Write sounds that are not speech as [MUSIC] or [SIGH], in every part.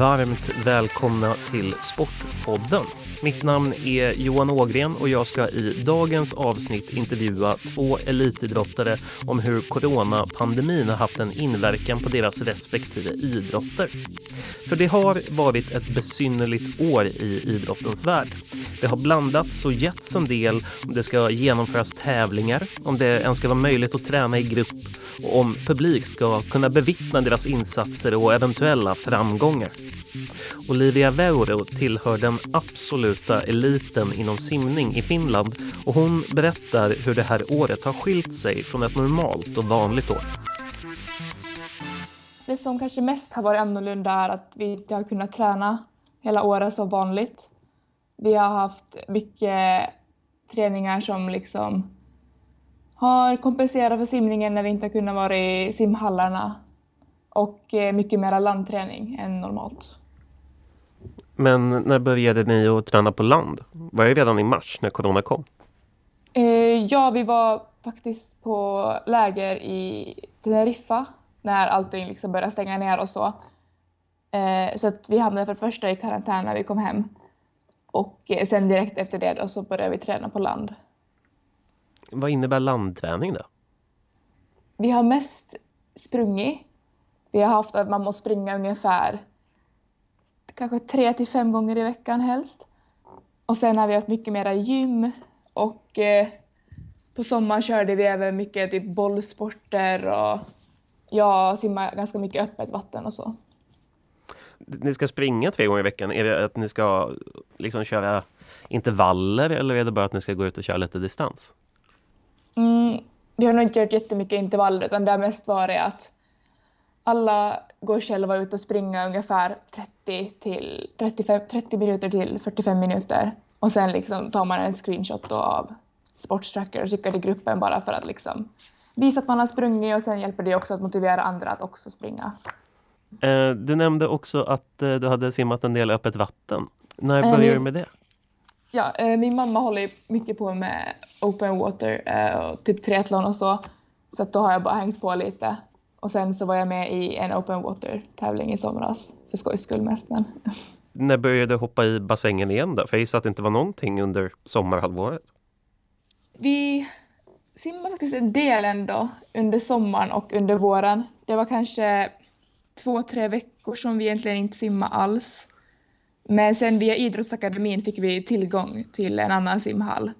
varmt välkomna till Sportpodden. Mitt namn är Johan Ågren och jag ska i dagens avsnitt intervjua två elitidrottare om hur coronapandemin har haft en inverkan på deras respektive idrotter. För det har varit ett besynnerligt år i idrottens värld. Det har blandats och getts en del om det ska genomföras tävlingar, om det ens ska vara möjligt att träna i grupp och om publik ska kunna bevittna deras insatser och eventuella framgångar. Olivia Veuro tillhör den absoluta eliten inom simning i Finland och hon berättar hur det här året har skilt sig från ett normalt och vanligt år. Det som kanske mest har varit annorlunda är att vi inte har kunnat träna hela året som vanligt. Vi har haft mycket träningar som liksom har kompenserat för simningen när vi inte har kunnat vara i simhallarna och eh, mycket mer landträning än normalt. Men när började ni att träna på land? Var det redan i mars när corona kom? Eh, ja, vi var faktiskt på läger i Teneriffa när allting liksom började stänga ner och så. Eh, så att vi hamnade för det första i karantän när vi kom hem. Och sen direkt efter det då så började vi träna på land. Vad innebär landträning då? Vi har mest sprungit. Vi har haft att man måste springa ungefär kanske tre till fem gånger i veckan helst. Och sen har vi haft mycket mera gym och eh, på sommaren körde vi även mycket typ bollsporter och jag simmar ganska mycket öppet vatten och så. Ni ska springa tre gånger i veckan. Är det att ni ska liksom köra intervaller eller är det bara att ni ska gå ut och köra lite distans? Mm, vi har nog inte gjort jättemycket intervaller utan det har mest varit att alla går själva ut och springer ungefär 30, till 35, 30 minuter till 45 minuter och sen liksom tar man en screenshot av Sportstracker och skickar till gruppen bara för att liksom visa att man har sprungit och sen hjälper det också att motivera andra att också springa. Eh, du nämnde också att eh, du hade simmat en del öppet vatten. När började du med det? Ja, min mamma håller mycket på med open water och typ triathlon och så. Så att då har jag bara hängt på lite. Och sen så var jag med i en open water tävling i somras. För skojs skull mest men. När började du hoppa i bassängen igen då? För jag gissar att det inte var någonting under sommarhalvåret. Vi simmade faktiskt en del ändå under sommaren och under våren. Det var kanske två, tre veckor som vi egentligen inte simmade alls. Men sen via idrottsakademin fick vi tillgång till en annan simhall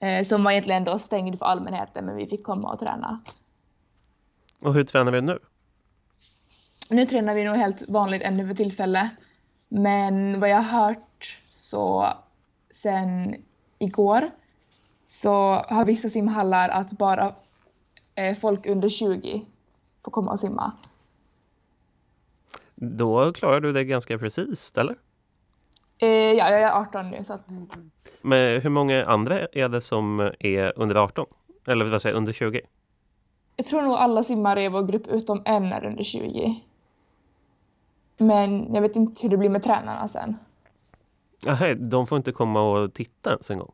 eh, som var egentligen då stängd för allmänheten men vi fick komma och träna. Och hur tränar vi nu? Nu tränar vi nog helt vanligt ännu för tillfället. Men vad jag har hört så sen igår så har vissa simhallar att bara eh, folk under 20 får komma och simma. Då klarar du det ganska precis, eller? Eh, ja, jag är 18 nu. Så att... Men hur många andra är det som är under 18? Eller vad säger under 20? Jag tror nog alla simmare i vår grupp utom en är under 20. Men jag vet inte hur det blir med tränarna sen. Aha, de får inte komma och titta ens en gång?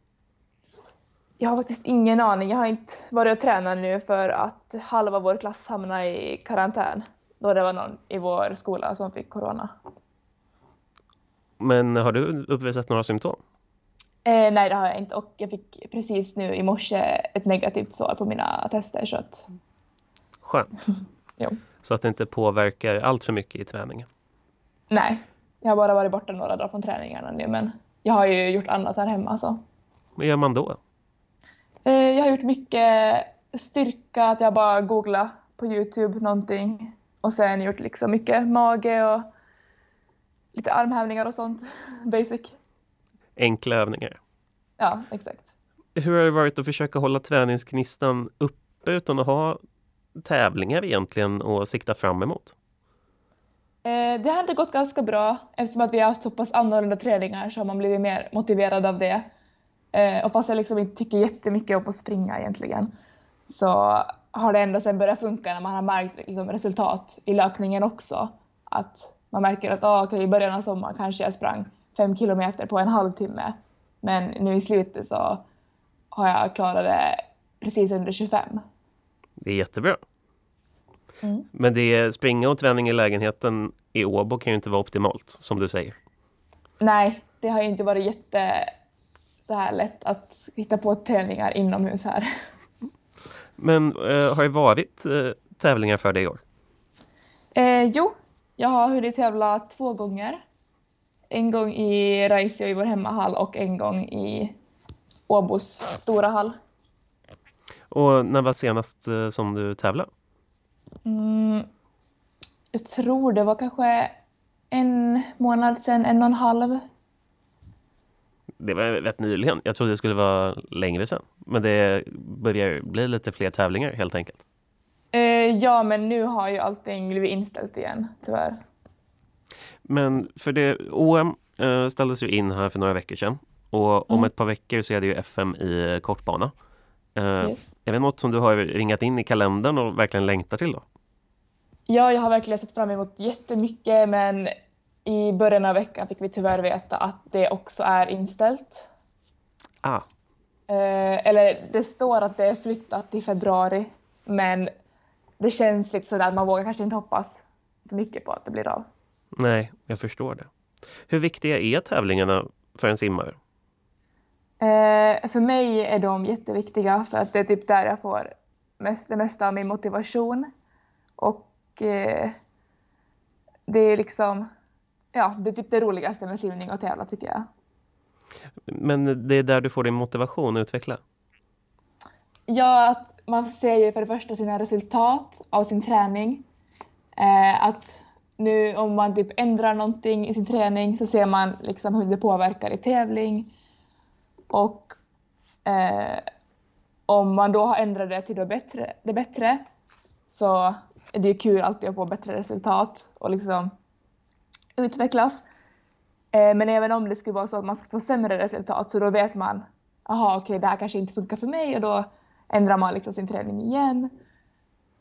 Jag har faktiskt ingen aning. Jag har inte varit och tränat nu för att halva vår klass hamnade i karantän. Då det var någon i vår skola som fick corona. Men har du uppvisat några symptom? Eh, nej, det har jag inte. Och jag fick precis nu i morse ett negativt svar på mina tester. Så att... Skönt. [LAUGHS] jo. Så att det inte påverkar allt för mycket i träningen? Nej, jag har bara varit borta några dagar från träningarna nu. Men jag har ju gjort annat här hemma. Så. Vad gör man då? Eh, jag har gjort mycket styrka, att jag bara googlat på Youtube någonting. Och sen gjort liksom mycket mage och lite armhävningar och sånt. [LAUGHS] Basic. Enkla övningar? Ja, exakt. Hur har det varit att försöka hålla träningsgnistan uppe utan att ha tävlingar egentligen att sikta fram emot? Eh, det har inte gått ganska bra. Eftersom att vi har haft så pass annorlunda träningar så har man blivit mer motiverad av det. Eh, och fast jag liksom inte tycker jättemycket om att springa egentligen så har det ändå sen börjat funka när man har märkt liksom, resultat i löpningen också. Att man märker att ah, okay, i början av sommaren kanske jag sprang fem kilometer på en halvtimme. Men nu i slutet så har jag klarat det precis under 25. Det är jättebra. Mm. Men det springa och träning i lägenheten i Åbo kan ju inte vara optimalt, som du säger. Nej, det har ju inte varit jätte så här lätt att hitta på träningar inomhus här. [LAUGHS] Men eh, har det varit eh, tävlingar för dig i år? Eh, jo, jag har hunnit tävla två gånger. En gång i Raisio i vår hemmahall och en gång i Åbos stora hall. Och när var senast eh, som du tävlade? Mm, jag tror det var kanske en månad sedan, en och en halv. Det var rätt nyligen. Jag trodde det skulle vara längre sedan. Men det börjar bli lite fler tävlingar helt enkelt. Eh, ja, men nu har ju allting blivit inställt igen, tyvärr. Men för det, OM eh, ställdes ju in här för några veckor sedan. Och om Mm. ett par veckor så är det ju FM i kortbana. Eh, Yes. Är det något som du har ringat in i kalendern och verkligen längtar till då? Ja, jag har verkligen sett fram emot jättemycket, men i början av veckan fick vi tyvärr veta att det också är inställt. Ah, Eh, eller det står att det är flyttat till februari, men det känns lite sådär att man vågar kanske inte hoppas för mycket på att det blir av. nej, jag förstår det. Hur viktiga är tävlingarna för en simmare? Eh, för mig är de jätteviktiga för att det är typ där jag får mest, det mesta av min motivation. Och eh, det är liksom, ja, det är typ det roligaste med simning och tävla tycker jag. Men det är där du får din motivation att utveckla? Ja, att man ser ju för det första sina resultat av sin träning. Eh, att nu om man typ ändrar någonting i sin träning så ser man liksom hur det påverkar i tävling. Och eh, om man då har ändrat det till det bättre, det bättre så är det ju kul alltid att få bättre resultat och liksom utvecklas. Eh, men även om det skulle vara så att man skulle få sämre resultat så då vet man aha okej det här kanske inte funkar för mig och då ändrar man liksom sin träning igen.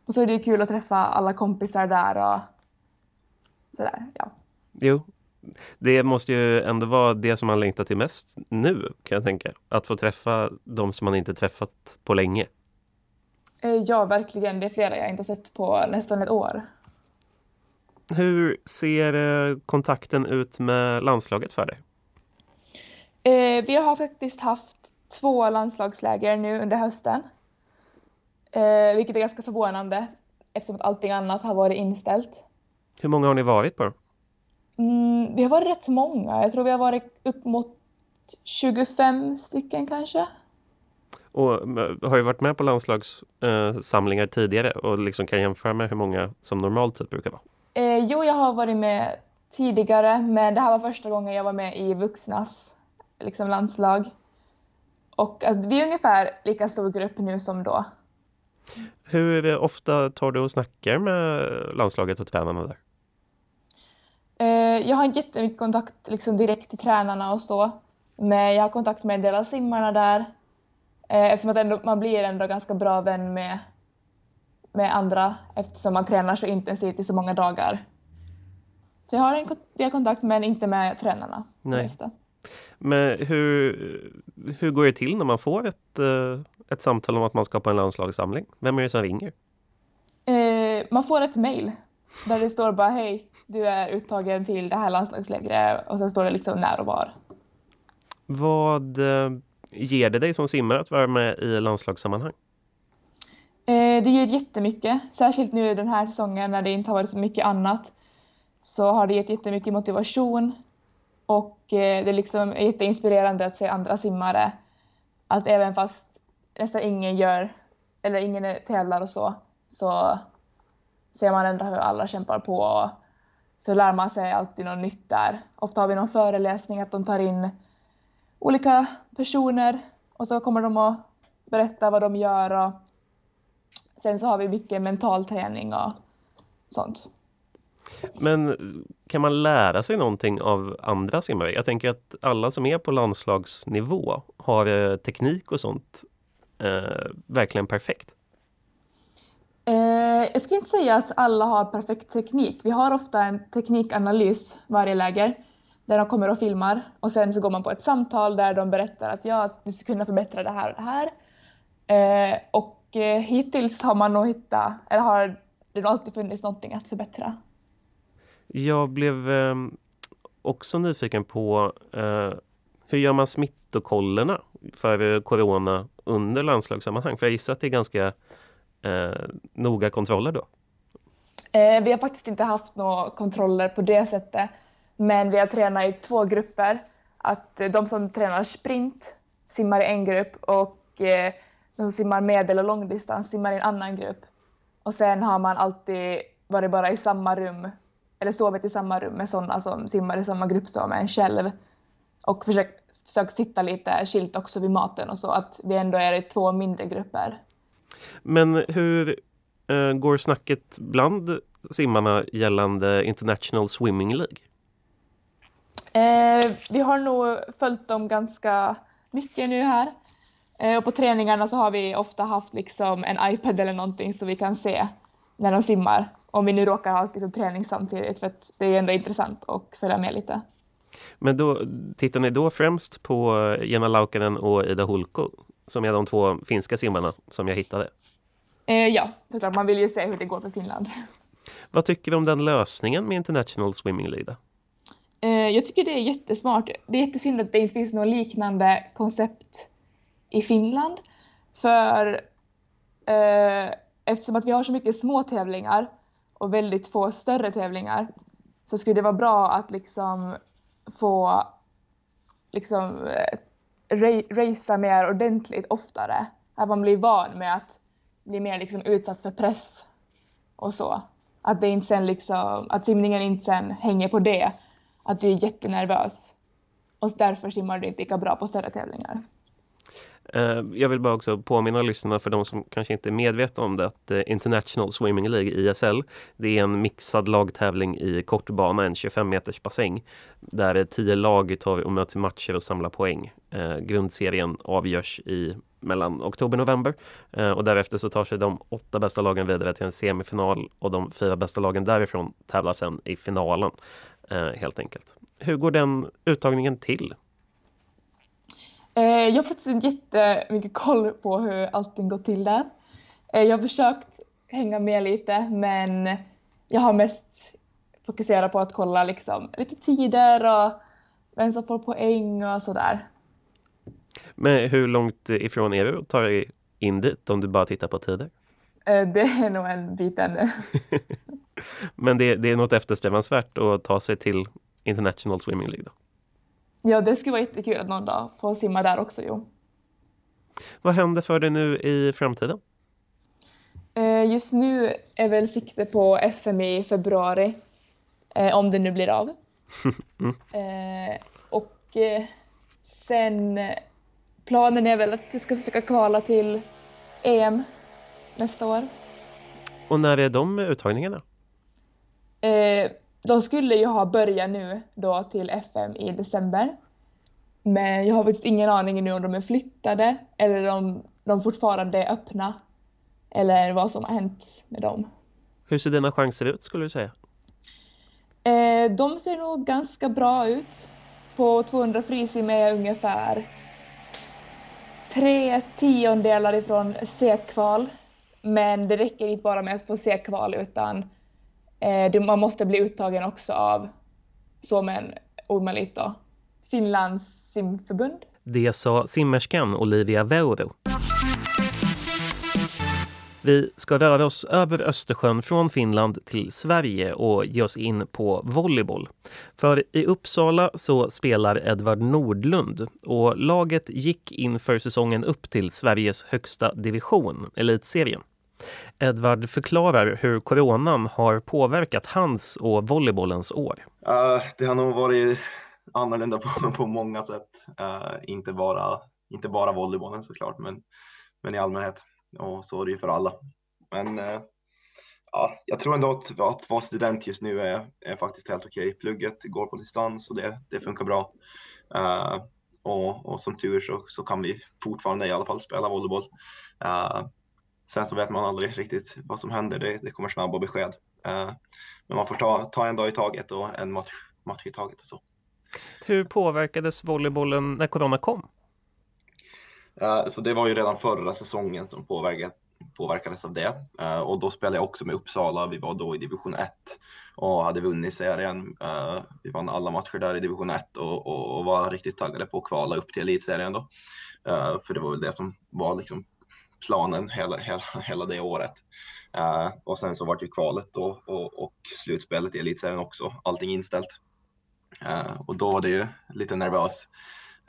Och så är det ju kul att träffa alla kompisar där och sådär. Ja. Jo, det måste ju ändå vara det som man längtar till mest nu kan jag tänka. Att få träffa de som man inte träffat på länge. Eh, ja, verkligen. Det är flera jag inte sett på nästan ett år. Hur ser eh, kontakten ut med landslaget för dig? Eh, vi har faktiskt haft två landslagsläger nu under hösten. Vilket är ganska förvånande eftersom att allting annat har varit inställt. Hur många har ni varit på? Mm, vi har varit rätt många. Jag tror vi har varit upp mot 25 stycken kanske. Och har ju varit med på landslagssamlingar eh, tidigare och liksom kan jämföra med hur många som normalt sett brukar vara. Eh, jo, jag har varit med tidigare, men det här var första gången jag var med i vuxnas liksom, landslag. Och alltså, vi är ungefär lika stor grupp nu som då. Hur ofta tar du och snackar med landslaget och tränarna där? Eh, jag har inte jättemycket kontakt liksom, direkt till tränarna och så, men jag har kontakt med en del av simmarna där. Eh, eftersom att ändå, man blir ändå ganska bra vän med, med andra eftersom man tränar så intensivt i så många dagar. Så jag har en del kontakt men inte med tränarna. Nej. Men hur, hur går det till när man får ett, eh, ett samtal om att man ska på en landslagssamling? Vem är det som ringer? Man får ett mail där det står bara hej, du är uttagen till det här landslagslägret och så står det liksom när och var. Vad eh, ger det dig som simmare att vara med i landslagssammanhang? Eh, det ger jättemycket, särskilt nu den här säsongen när det inte har varit så mycket annat så har det gett jättemycket motivation och eh, det är liksom jätteinspirerande att se andra simmare att även fast nästan ingen gör eller ingen tävlar och så så ser man ändå hur alla kämpar på och så lär man sig alltid något nytt där. Ofta har vi någon föreläsning att de tar in olika personer och så kommer de att berätta vad de gör och sen så har vi mycket mental träning och sånt. Men kan man lära sig någonting av andra simmare? Jag tänker att alla som är på landslagsnivå har eh, teknik och sånt eh, verkligen perfekt. Eh, jag skulle inte säga att alla har perfekt teknik. Vi har ofta en teknikanalys varje läger där de kommer och filmar och sen så går man på ett samtal där de berättar att ja, du ska kunna förbättra det här och det här. Eh, och eh, hittills har man nog hittat, eller har det alltid funnits någonting att förbättra. Jag blev eh, också nyfiken på eh, hur gör man smittokollerna för corona under landslagssammanhang? För jag gissar att det är ganska eh, noga kontroller då. Eh, vi har faktiskt inte haft några kontroller på det sättet, men vi har tränat i två grupper. Att eh, de som tränar sprint simmar i en grupp och eh, de som simmar medel och långdistans simmar i en annan grupp. Och sen har man alltid varit bara i samma rum, eller sovit i samma rum med sådana som simmar i samma grupp som en själv. Och försökt, försökt sitta lite skilt också vid maten och så, att vi ändå är i två mindre grupper. Men hur eh, går snacket bland simmarna gällande International Swimming League? Eh, vi har nog följt dem ganska mycket nu här. Eh, och på träningarna så har vi ofta haft liksom en iPad eller någonting så vi kan se när de simmar. Om vi nu råkar ha liksom träning samtidigt för att det är ändå intressant att följa med lite. Men då tittar ni då främst på Jenna Laukkanen och Ida Hulko som är de två finska simmarna som jag hittade? Eh, ja, såklart. Man vill ju se hur det går för Finland. Vad tycker du om den lösningen med International Swimming League? Eh, jag tycker det är jättesmart. Det är jättesynd att det inte finns något liknande koncept i Finland. För eh, eftersom att vi har så mycket små tävlingar och väldigt få större tävlingar så skulle det vara bra att liksom få liksom eh, racea mer ordentligt oftare. Att man blir van med att bli mer liksom utsatt för press och så. Att, det inte sen liksom, att simningen inte sen hänger på det, att du är jättenervös. Och därför simmar du inte lika bra på större tävlingar. Eh, jag vill bara också påminna lyssnarna för de som kanske inte är medvetna om det att eh, International Swimming League, ISL, det är en mixad lagtävling i kortbana, en 25 meters bassäng där eh, tio lag tar och möts i matcher och samlar poäng. Grundserien avgörs i mellan oktober och november och därefter så tar sig de åtta bästa lagen vidare till en semifinal och de fyra bästa lagen därifrån tävlar sen i finalen helt enkelt. Hur går den uttagningen till? Eh, jag har faktiskt inte jättemycket koll på hur allting går till där. Eh, jag har försökt hänga med lite men jag har mest fokuserat på att kolla liksom lite tider och vem som får poäng och sådär. Men hur långt ifrån är du att ta dig in dit om du bara tittar på tider? Eh, det är nog en bit ännu. [LAUGHS] Men det, det är något eftersträvansvärt att ta sig till International Swimming League då? Ja, det skulle vara jättekul att någon dag få simma där också, jo. Vad händer för dig nu i framtiden? Eh, just nu är väl sikte på FM i februari, eh, om det nu blir av. [LAUGHS] mm. Eh, och sen planen är väl att jag ska försöka kvala till EM nästa år. Och när är de uttagningarna? De skulle ju ha börjat nu då till FM i december. Men jag har faktiskt ingen aning nu om de är flyttade eller om de fortfarande är öppna. Eller vad som har hänt med dem. Hur ser dina chanser ut skulle du säga? Eh, de ser nog ganska bra ut. På 200 frisim är jag ungefär tre tiondelar ifrån C-kval. Men det räcker inte bara med att få C-kval utan Eh, man måste bli uttagen också av Suomen Uimalito, Finlands simförbund. Det sa simmerskan Olivia Veuro. Vi ska röra oss över Östersjön från Finland till Sverige och ge oss in på volleyboll. För i Uppsala så spelar Edvard Nordlund och laget gick inför säsongen upp till Sveriges högsta division, Elitserien. Edvard förklarar hur coronan har påverkat hans och volleybollens år. Uh, det har nog varit annorlunda på, på många sätt. Uh, inte, bara, inte bara volleybollen såklart, men, men i allmänhet. Och så är det ju för alla. Men uh, ja, jag tror ändå att, att vara student just nu är, är faktiskt helt okej. Plugget går på distans och det, det funkar bra. och, och som tur så, så kan vi fortfarande i alla fall spela volleyboll. Sen så vet man aldrig riktigt vad som händer. Det, det kommer snabba besked. Uh, men man får ta, ta en dag i taget och en match, match i taget och så. Hur påverkades volleybollen när corona kom? Uh, så det var ju redan förra säsongen som påverkade, påverkades av det. Uh, och då spelade jag också med Uppsala. Vi var då i division 1 och hade vunnit serien. Vi vann alla matcher där i division 1 och, och, och, var riktigt taggade på att kvala upp till elitserien då. För det var väl det som var liksom planen hela, hela, hela det året. Eh, och sen så vart ju kvalet då och, och slutspelet i elitserien också. Allting inställt. Eh, och då var det ju lite nervös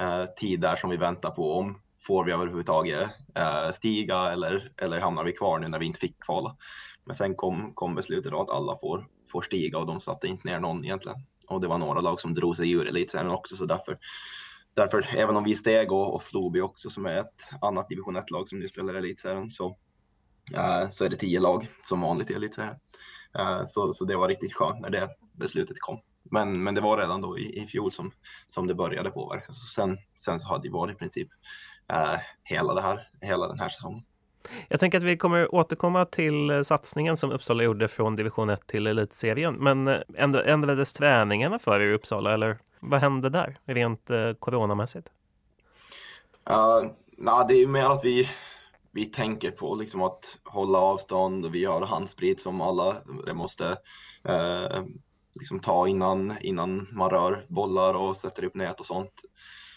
eh, tid där som vi väntar på om får vi överhuvudtaget uh, stiga eller, eller hamnar vi kvar nu när vi inte fick kvala? Men sen kom, kom beslutet att alla får, får stiga och de satte inte ner någon egentligen. Och det var några lag som drog sig ur elitserien också, så därför, därför även om vi steg och, och Floby också som är ett annat division 1-lag som nu spelar i elitserien så, uh, så är det tio lag som vanligt i elitserien. Uh, så, så det var riktigt skönt när det beslutet kom. Men, men det var redan då i, i fjol som, som det började påverkas. Sen, sen så hade det varit i princip uh, hela, det här, hela den här säsongen. Jag tänker att vi kommer återkomma till eh, satsningen som Uppsala gjorde från division 1 till elitserien. Men eh, ändrades träningarna för er i Uppsala eller vad hände där rent eh, coronamässigt? Uh, nah, det är mer att vi, vi tänker på liksom att hålla avstånd. Vi har handsprit som alla måste uh, liksom ta innan, innan man rör bollar och sätter upp nät och sånt.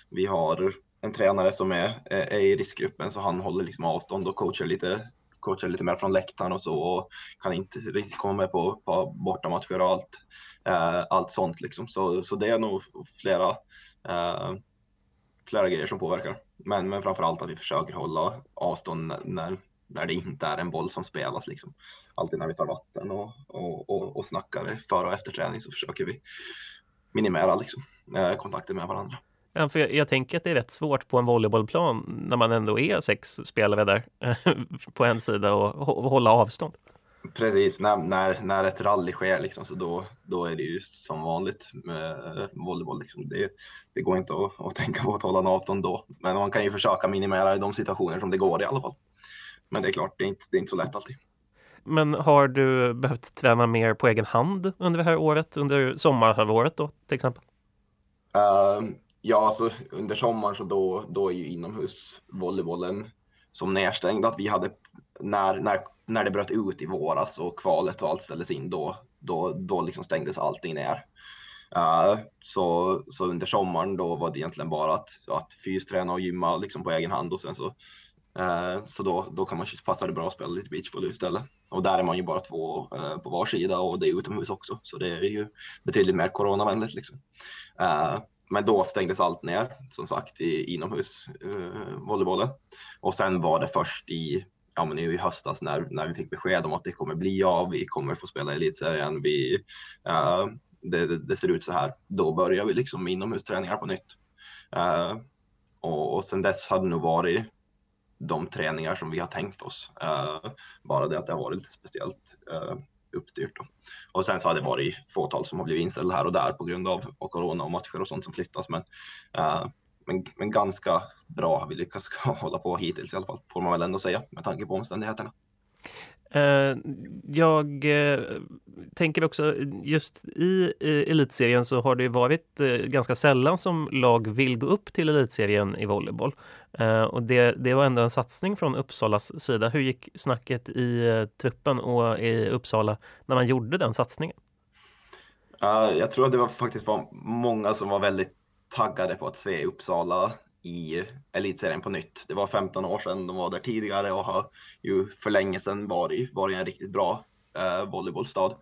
Vi har en tränare som är, eh, är i riskgruppen så han håller liksom avstånd och coachar lite, coachar lite mer från läktaren och så och kan inte riktigt komma med på, på bortamatcher och allt, eh, allt sånt liksom. Så, så det är nog flera, eh, flera grejer som påverkar. Men, men framför allt att vi försöker hålla avstånd när, när det inte är en boll som spelas. Liksom. Alltid när vi tar vatten och, och, och, och snackar före och efter träning så försöker vi minimera liksom, eh, kontakter med varandra. Ja, för jag, jag, tänker att det är rätt svårt på en volleybollplan när man ändå är sex spelare där [LAUGHS] på en sida och, och hålla avstånd. Precis, när, när, när ett rally sker liksom, så då, då är det ju som vanligt med volleyboll. Liksom. Det, det går inte att, att tänka på att hålla en avstånd då. Men man kan ju försöka minimera de situationer som det går i alla fall. Men det är klart, det är inte, det är inte så lätt alltid. Men har du behövt träna mer på egen hand under det här året, under sommarhalvåret då till exempel? Uh, Ja, alltså under sommaren så då, då är ju inomhusvolleybollen som nedstängd. Att vi hade, när, när, när det bröt ut i våras och kvalet och allt ställdes in, då, då, då liksom stängdes allting ner. Uh, så, så under sommaren då var det egentligen bara att, att fysträna och gymma liksom på egen hand och sen så, uh, så då, då kan man passa det bra att spela lite beachvolley istället. Och där är man ju bara två uh, på var sida och det är utomhus också, så det är ju betydligt mer coronavänligt liksom. Men då stängdes allt ner, som sagt, i inomhusvolleybollen. Eh, och sen var det först i, ja, men i höstas när, när vi fick besked om att det kommer bli av, vi kommer få spela i elitserien, vi, eh, det, det, det, ser ut så här. Då börjar vi liksom med inomhusträningar på nytt. Eh, och, och sen dess hade det nog varit de träningar som vi har tänkt oss. Eh, bara det att det har varit lite speciellt. Eh, Uppstyrt. Då. Och sen så har det varit fåtal som har blivit inställda här och där på grund av och corona och matcher och sånt som flyttas. Men, uh, men, men ganska bra har vi lyckats [LAUGHS] hålla på hittills i alla fall, får man väl ändå säga med tanke på omständigheterna. Eh, jag eh, tänker också just i elitserien så har det varit eh, ganska sällan som lag vill gå upp till elitserien i volleyboll. Eh, och det, det var ändå en satsning från Uppsalas sida. Hur gick snacket i eh, truppen och i Uppsala när man gjorde den satsningen? Jag tror att det var faktiskt var många som var väldigt taggade på att se Uppsala i elitserien på nytt. Det var 15 år sedan de var där tidigare och har ju för länge sedan varit, varit en riktigt bra eh, volleybollstad.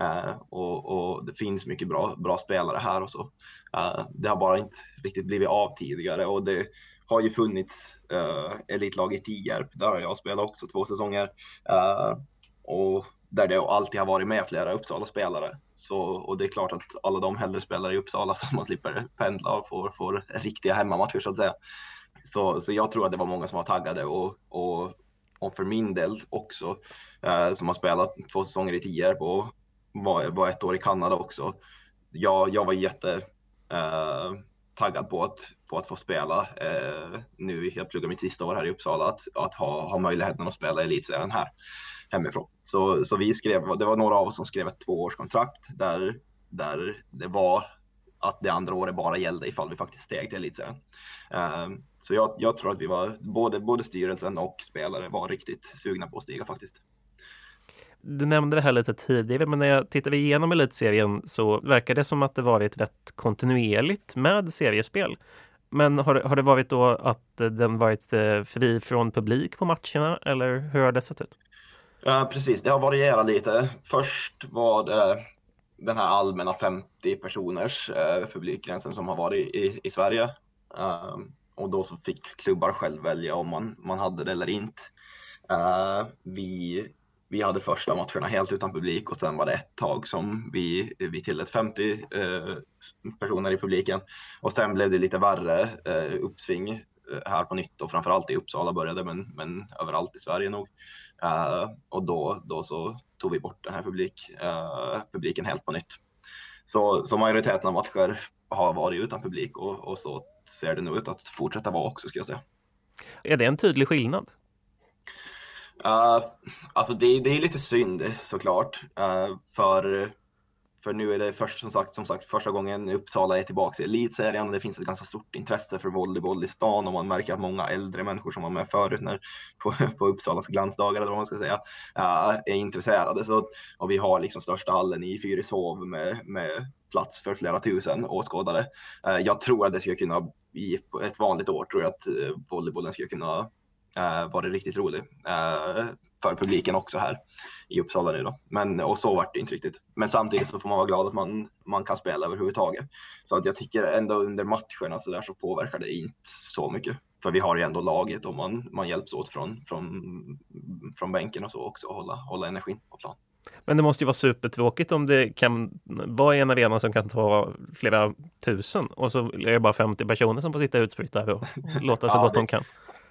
Eh, och, och, det finns mycket bra, bra spelare här och så. Eh, det har bara inte riktigt blivit av tidigare och det har ju funnits eh, elitlag i Tierp. Där har jag spelat också två säsonger. Eh, och där det alltid har varit med flera Uppsala-spelare. Så, och det är klart att alla de hellre spelar i Uppsala [LAUGHS] så man slipper pendla och får, får riktiga hemmamatcher så att säga. Så, så jag tror att det var många som var taggade och, och, och för min del också, eh, som har spelat två säsonger i Tierp och var, var ett år i Kanada också. Jag, jag var jätte eh, taggad på att, på att få spela eh, nu. Jag pluggar mitt sista år här i Uppsala, att, att ha, ha möjligheten att spela elitserien här hemifrån. Så, så vi skrev, det var några av oss som skrev ett tvåårskontrakt där, där det var att det andra året bara gällde ifall vi faktiskt steg till elitserien. Eh, så jag, jag, tror att vi var, både, både styrelsen och spelare var riktigt sugna på att stiga faktiskt. Du nämnde det här lite tidigare, men när jag tittade igenom elitserien så verkar det som att det varit rätt kontinuerligt med seriespel. Men har, har det varit då att den varit eh, fri från publik på matcherna eller hur har det sett ut? Ja, precis, det har varierat lite. Först var det den här allmänna 50 personers eh, publikgränsen som har varit i, i Sverige. Um, och då så fick klubbar själv välja om man, man hade det eller inte. Uh, vi vi hade första matcherna helt utan publik och sen var det ett tag som vi, vi tillät 50 eh, personer i publiken. Och sen blev det lite värre eh, uppsving eh, här på nytt och framförallt i Uppsala började men, men överallt i Sverige nog. Eh, och då, då så tog vi bort den här publik, eh, publiken helt på nytt. Så, så majoriteten av matcher har varit utan publik och, och så ser det nu ut att fortsätta vara också ska jag säga. Är det en tydlig skillnad? Uh, alltså det, det är lite synd såklart. Uh, för, för nu är det först, som, sagt, som sagt första gången Uppsala är tillbaka i elitserien och det finns ett ganska stort intresse för volleyboll i stan och man märker att många äldre människor som var med förut när, på, på Uppsalas glansdagar eller vad man ska säga uh, är intresserade. Så, och vi har liksom största hallen i Fyrishov med, med plats för flera tusen åskådare. jag tror att det skulle kunna i ett vanligt år tror jag att volleybollen skulle kunna var det riktigt roligt eh, för publiken också här i Uppsala nu då. Men och så vart det inte riktigt. Men samtidigt så får man vara glad att man, man kan spela överhuvudtaget. Så att jag tycker ändå under matcherna så där så påverkar det inte så mycket. För vi har ju ändå laget och man, man hjälps åt från, från, från bänken och så också och hålla, hålla energin på plan. Men det måste ju vara supertråkigt om det kan vara en arena som kan ta flera tusen och så är det bara 50 personer som får sitta utspritt där och låta så ja, gott det, de kan.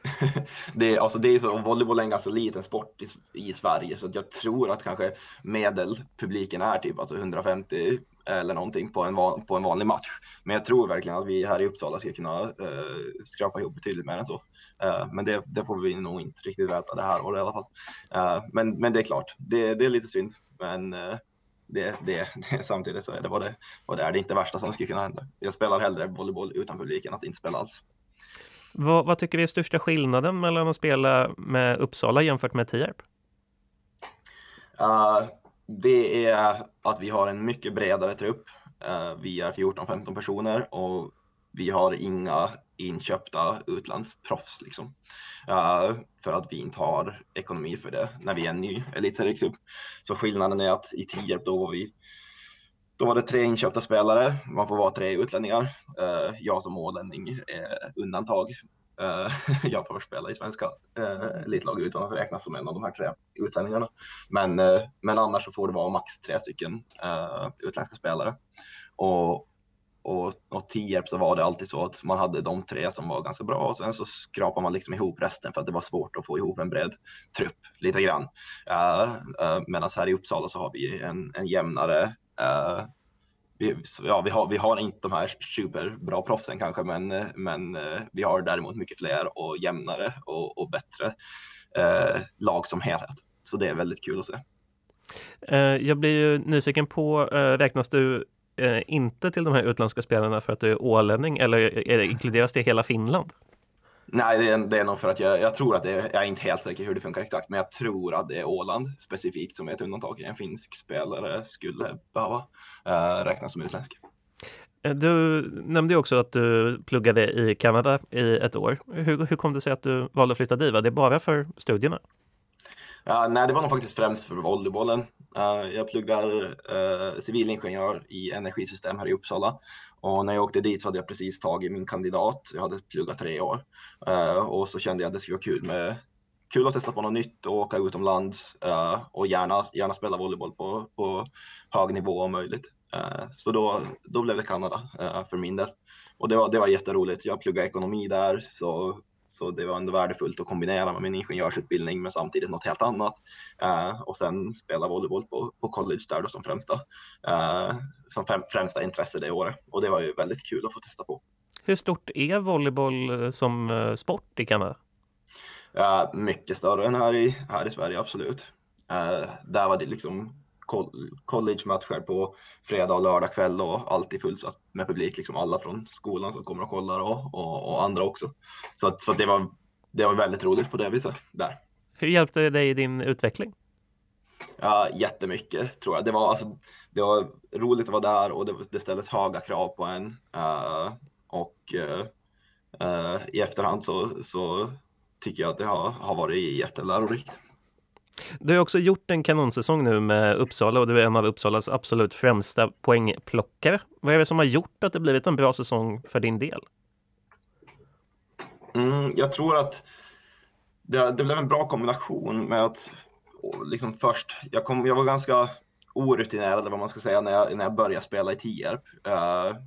[LAUGHS] det, alltså det är så, volleyboll är en ganska liten sport i, i Sverige så jag tror att kanske medelpubliken är typ alltså 150 eller någonting på en, van, på en vanlig match. Men jag tror verkligen att vi här i Uppsala ska kunna eh, skrapa ihop betydligt mer än så. Eh, men det, det, får vi nog inte riktigt veta det här året i alla fall. Eh, men, men det är klart, det, det är lite synd. Men eh, det, det, det, samtidigt så är det vad det, vad det är. Det är inte det värsta som skulle kunna hända. Jag spelar hellre volleyboll utan publiken än att inte spela alls. Vad, vad, tycker vi är största skillnaden mellan att spela med Uppsala jämfört med Tierp? Uh, det är att vi har en mycket bredare trupp. Uh, vi är 14-15 personer och vi har inga inköpta utlandsproffs. Liksom. Uh, för att vi inte har ekonomi för det när vi är en ny elitserieklubb. Så skillnaden är att i Tierp då var vi då var det tre inköpta spelare. Man får vara tre utlänningar. Uh, jag som ålänning är undantag. Uh, [LAUGHS] jag får spela i svenska eh, uh, elitlag utan att räknas som en av de här tre utlänningarna. Men, uh, men annars så får det vara max tre stycken uh, utländska spelare. Och, och, och Tierp så var det alltid så att man hade de tre som var ganska bra och sen så skrapar man liksom ihop resten för att det var svårt att få ihop en bred trupp lite grann. Uh, uh, Medan här i Uppsala så har vi en, en jämnare Uh, vi, ja, vi, har, vi har inte de här superbra proffsen kanske, men, men uh, vi har däremot mycket fler och jämnare och, och bättre uh, lag som helhet. Så det är väldigt kul att se. Jag blir ju nyfiken på, räknas du inte till de här utländska spelarna för att du är ålänning eller inkluderas det hela Finland? Nej, det är, det är nog för att jag, jag tror att det är, jag är inte helt säker hur det funkar exakt, men jag tror att det är Åland specifikt som är ett undantag. En finsk spelare skulle behöva uh, räknas som utländsk. Eh, du nämnde också att du pluggade i Kanada i ett år. Hur, hur kom det sig att du valde att flytta dit? Var det bara för studierna? Uh, nej, det var nog faktiskt främst för volleybollen. Uh, jag pluggar uh, civilingenjör i energisystem här i Uppsala och när jag åkte dit så hade jag precis tagit min kandidat. Jag hade pluggat tre år uh, och så kände jag att det skulle vara kul med kul att testa på något nytt och åka utomlands eh, och gärna, gärna spela volleyboll på, på hög nivå om möjligt. så då, då blev det Kanada för min del. Och det var, det var jätteroligt. Jag pluggade ekonomi där så så det var ändå värdefullt att kombinera med min ingenjörsutbildning med samtidigt något helt annat. Uh, och sen spela volleyboll på, på college där då som främsta, uh, som främsta intresse det året. Och det var ju väldigt kul att få testa på. Hur stort är volleyboll eh, som sport i Kanada? Uh, mycket större än här i, här i Sverige, absolut. där var det liksom college-matcher på fredag och lördag kväll och alltid fullsatt med publik, liksom alla från skolan som kommer och kollar och, och, och andra också. Så, att, så att det, var, det var väldigt roligt på det viset där. Hur hjälpte det dig i din utveckling? Ja, jättemycket tror jag. Det var, alltså, det var roligt att vara där och det, det ställdes höga krav på en. Uh, och uh, uh, i efterhand så, så tycker jag att det har, har varit jättelärorikt. Du har också gjort en kanonsäsong nu med Uppsala och du är en av Uppsalas absolut främsta poängplockare. Vad är det som har gjort att det blivit en bra säsong för din del? Mm, jag tror att det, det blev en bra kombination med att liksom först, jag, kom, jag var ganska orutinerad vad man ska säga när jag, när jag började spela i Tierp. Uh,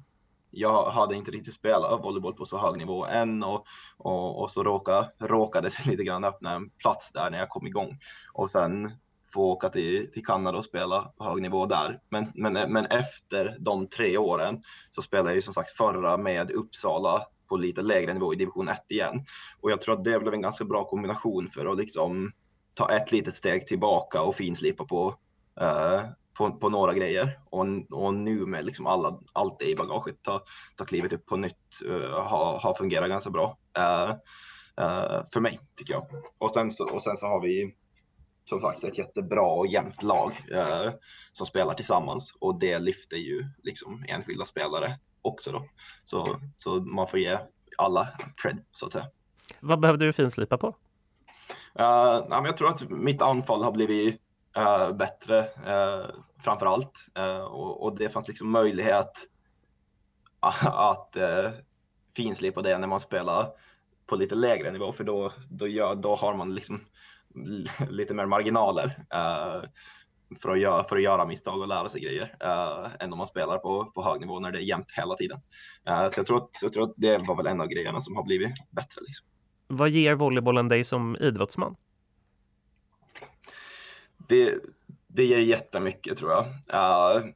jag hade inte riktigt spelat volleyboll på så hög nivå än och, och, och så råkade, råkade [LAUGHS] det lite grann öppna en plats där när jag kom igång och sen få åka till, till Kanada och spela på hög nivå där. Men, men, men efter de tre åren så spelade jag ju som sagt förra med Uppsala på lite lägre nivå i division 1 igen. Och jag tror att det blev en ganska bra kombination för att liksom ta ett litet steg tillbaka och finslipa på, eh, på, på, några grejer. Och, och nu med liksom alla, allt det i bagaget, ta, ta klivet upp på nytt, uh, har ha fungerat ganska bra. Uh, för mig, tycker jag. Och sen, så, och sen så har vi som sagt ett jättebra och jämnt lag som spelar tillsammans och det lyfter ju liksom enskilda spelare också då. Så, så man får ge alla cred så att säga. Vad behövde du finslipa på? Uh, ja, jag tror att mitt anfall har blivit eh, bättre eh, framför allt eh, och, och, det fanns liksom möjlighet [LAUGHS] att eh, finslipa det när man spelar på lite lägre nivå för då, då, gör, då har man liksom [LAUGHS] lite mer marginaler eh, för att, göra, för att göra misstag och lära sig grejer eh, än om man spelar på, på hög nivå när det är jämnt hela tiden. Eh, så jag tror, att, jag tror att det var väl en av grejerna som har blivit bättre. Liksom. Vad ger volleybollen dig som idrottsman? Det, det ger jättemycket tror jag. Uh,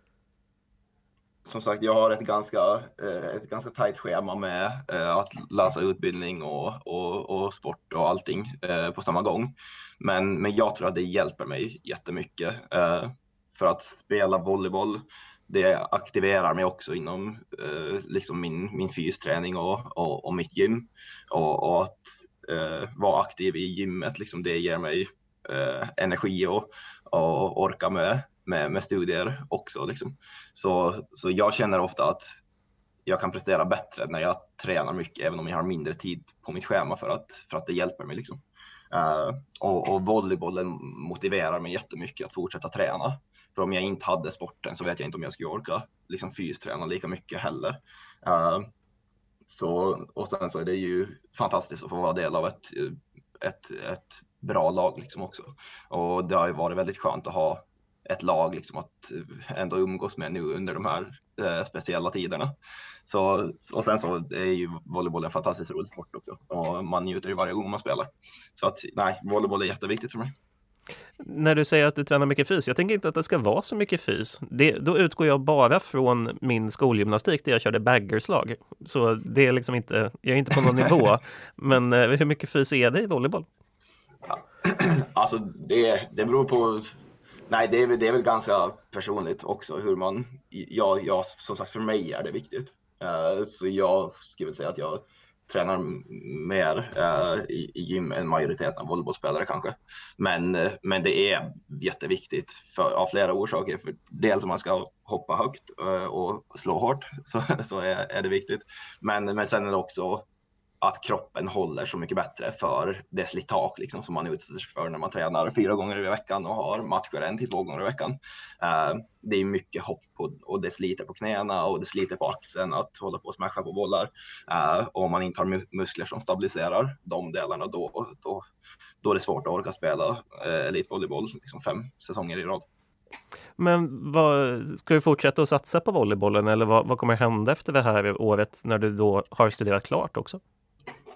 som sagt, jag har ett ganska, eh, ett ganska tajt schema med eh, att läsa utbildning och, och, och sport och allting på samma gång. Men, men jag tror att det hjälper mig jättemycket. För att spela volleyboll, det aktiverar mig också inom liksom min, min fysträning och, och, och mitt gym. Och, och att vara aktiv i gymmet, liksom, det ger mig Eh, energi och, och orka med, med, med studier också. Liksom. Så, så jag känner ofta att jag kan prestera bättre när jag tränar mycket, även om jag har mindre tid på mitt schema för att, för att det hjälper mig. Liksom. Uh, och, och volleybollen motiverar mig jättemycket att fortsätta träna. För om jag inte hade sporten så vet jag inte om jag skulle orka liksom fysträna lika mycket heller. Uh, så, och sen så är det ju fantastiskt att få vara del av ett, ett, ett bra lag liksom också. Och det har ju varit väldigt skönt att ha ett lag liksom att ändå umgås med nu under de här eh, speciella tiderna. Så, och sen så är ju volleyboll en fantastiskt rolig sport också och man njuter ju varje gång man spelar. Så att nej, volleyboll är jätteviktigt för mig. När du säger att du tränar mycket fys, jag tänker inte att det ska vara så mycket fys. Det, då utgår jag bara från min skolgymnastik där jag körde baggerslag. Så det är liksom inte, jag är inte på någon [LAUGHS] nivå. Men eh, hur mycket fys är det i volleyboll? Alltså det, det beror på Nej, det är, väl, det är väl ganska personligt också hur man, ja, ja, som sagt för mig är det viktigt. Uh, så jag skulle säga att jag tränar mer uh, i, i gym än majoriteten av volleybollspelare kanske. Men, uh, men det är jätteviktigt för, av flera orsaker. För dels om man ska hoppa högt och slå hårt så, så är, är det viktigt. Men, men sen är det också att kroppen håller så mycket bättre för det slitage liksom, som man utsätter sig för när man tränar fyra gånger i veckan och har matcher en till två gånger i veckan. Uh, det är mycket hopp och, och, det sliter på knäna och det sliter på axeln att hålla på och smasha på bollar. Uh, och om man inte har muskler som stabiliserar de delarna då, då, då är det svårt att orka spela uh, elitvolleyboll liksom fem säsonger i rad. Men vad, ska du fortsätta att satsa på volleybollen eller vad, vad kommer hända efter det här året när du då har studerat klart också?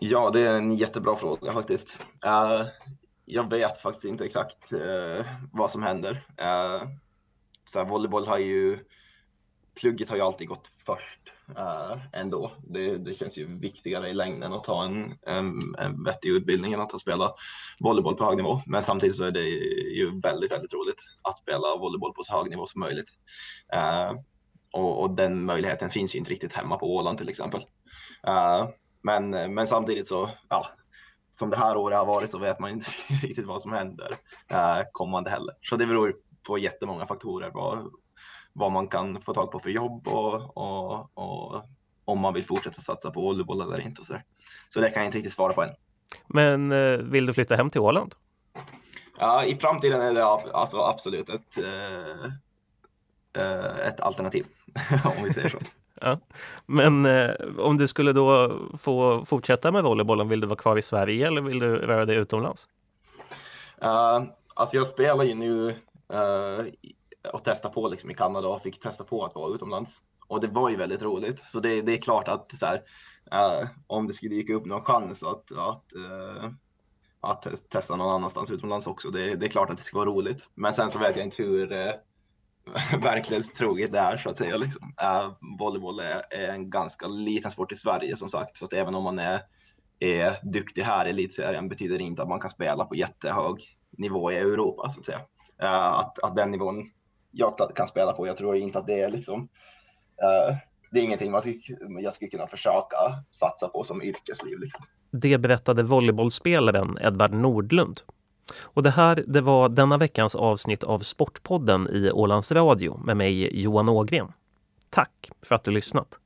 Ja, det är en jättebra fråga faktiskt. Uh, jag vet faktiskt inte exakt uh, vad som händer. Uh, så här, volleyboll har ju, plugget har ju alltid gått först uh, ändå. Det, det känns ju viktigare i längden att ta en, en, en vettig utbildning än att spela volleyboll på hög nivå. Men samtidigt så är det ju väldigt, väldigt roligt att spela volleyboll på så hög nivå som möjligt. Uh, och, och, den möjligheten finns ju inte riktigt hemma på Åland till exempel. Men, men samtidigt så, ja, som det här året har varit så vet man inte [LAUGHS] riktigt vad som händer uh, kommande heller. Så det beror på jättemånga faktorer vad, vad man kan få tag på för jobb och, och, och om man vill fortsätta satsa på volleyboll eller inte. Och så, där. så det kan jag inte riktigt svara på än. Men uh, vill du flytta hem till Åland? Ja, i framtiden är det alltså absolut ett, ett alternativ [LAUGHS] om vi säger så. [LAUGHS] Ja. Men eh, om du skulle då få fortsätta med volleybollen, vill du vara kvar i Sverige eller vill du röra dig utomlands? Uh, alltså jag spelar ju nu uh, och testar på liksom i Kanada och fick testa på att vara utomlands. Och det var ju väldigt roligt. Så det, det är klart att så här, uh, om det skulle dyka upp någon chans att, att, att testa någon annanstans utomlands också, det, det, är klart att det skulle vara roligt. Men sen så vet jag inte hur [LAUGHS] verklighetstroget det är så att säga. Liksom. Uh, volleyboll är, är, en ganska liten sport i Sverige som sagt, så att även om man är, är duktig här i elitserien betyder det inte att man kan spela på jättehög nivå i Europa så att säga. Uh, att, att den nivån jag kan spela på, jag tror inte att det är liksom uh, det är ingenting man skulle, jag skulle kunna försöka satsa på som yrkesliv. Liksom. Det berättade volleybollspelaren Edvard Nordlund. Och det här det var denna veckans avsnitt av Sportpodden i Ålands Radio med mig Johan Ågren. Tack för att du lyssnat!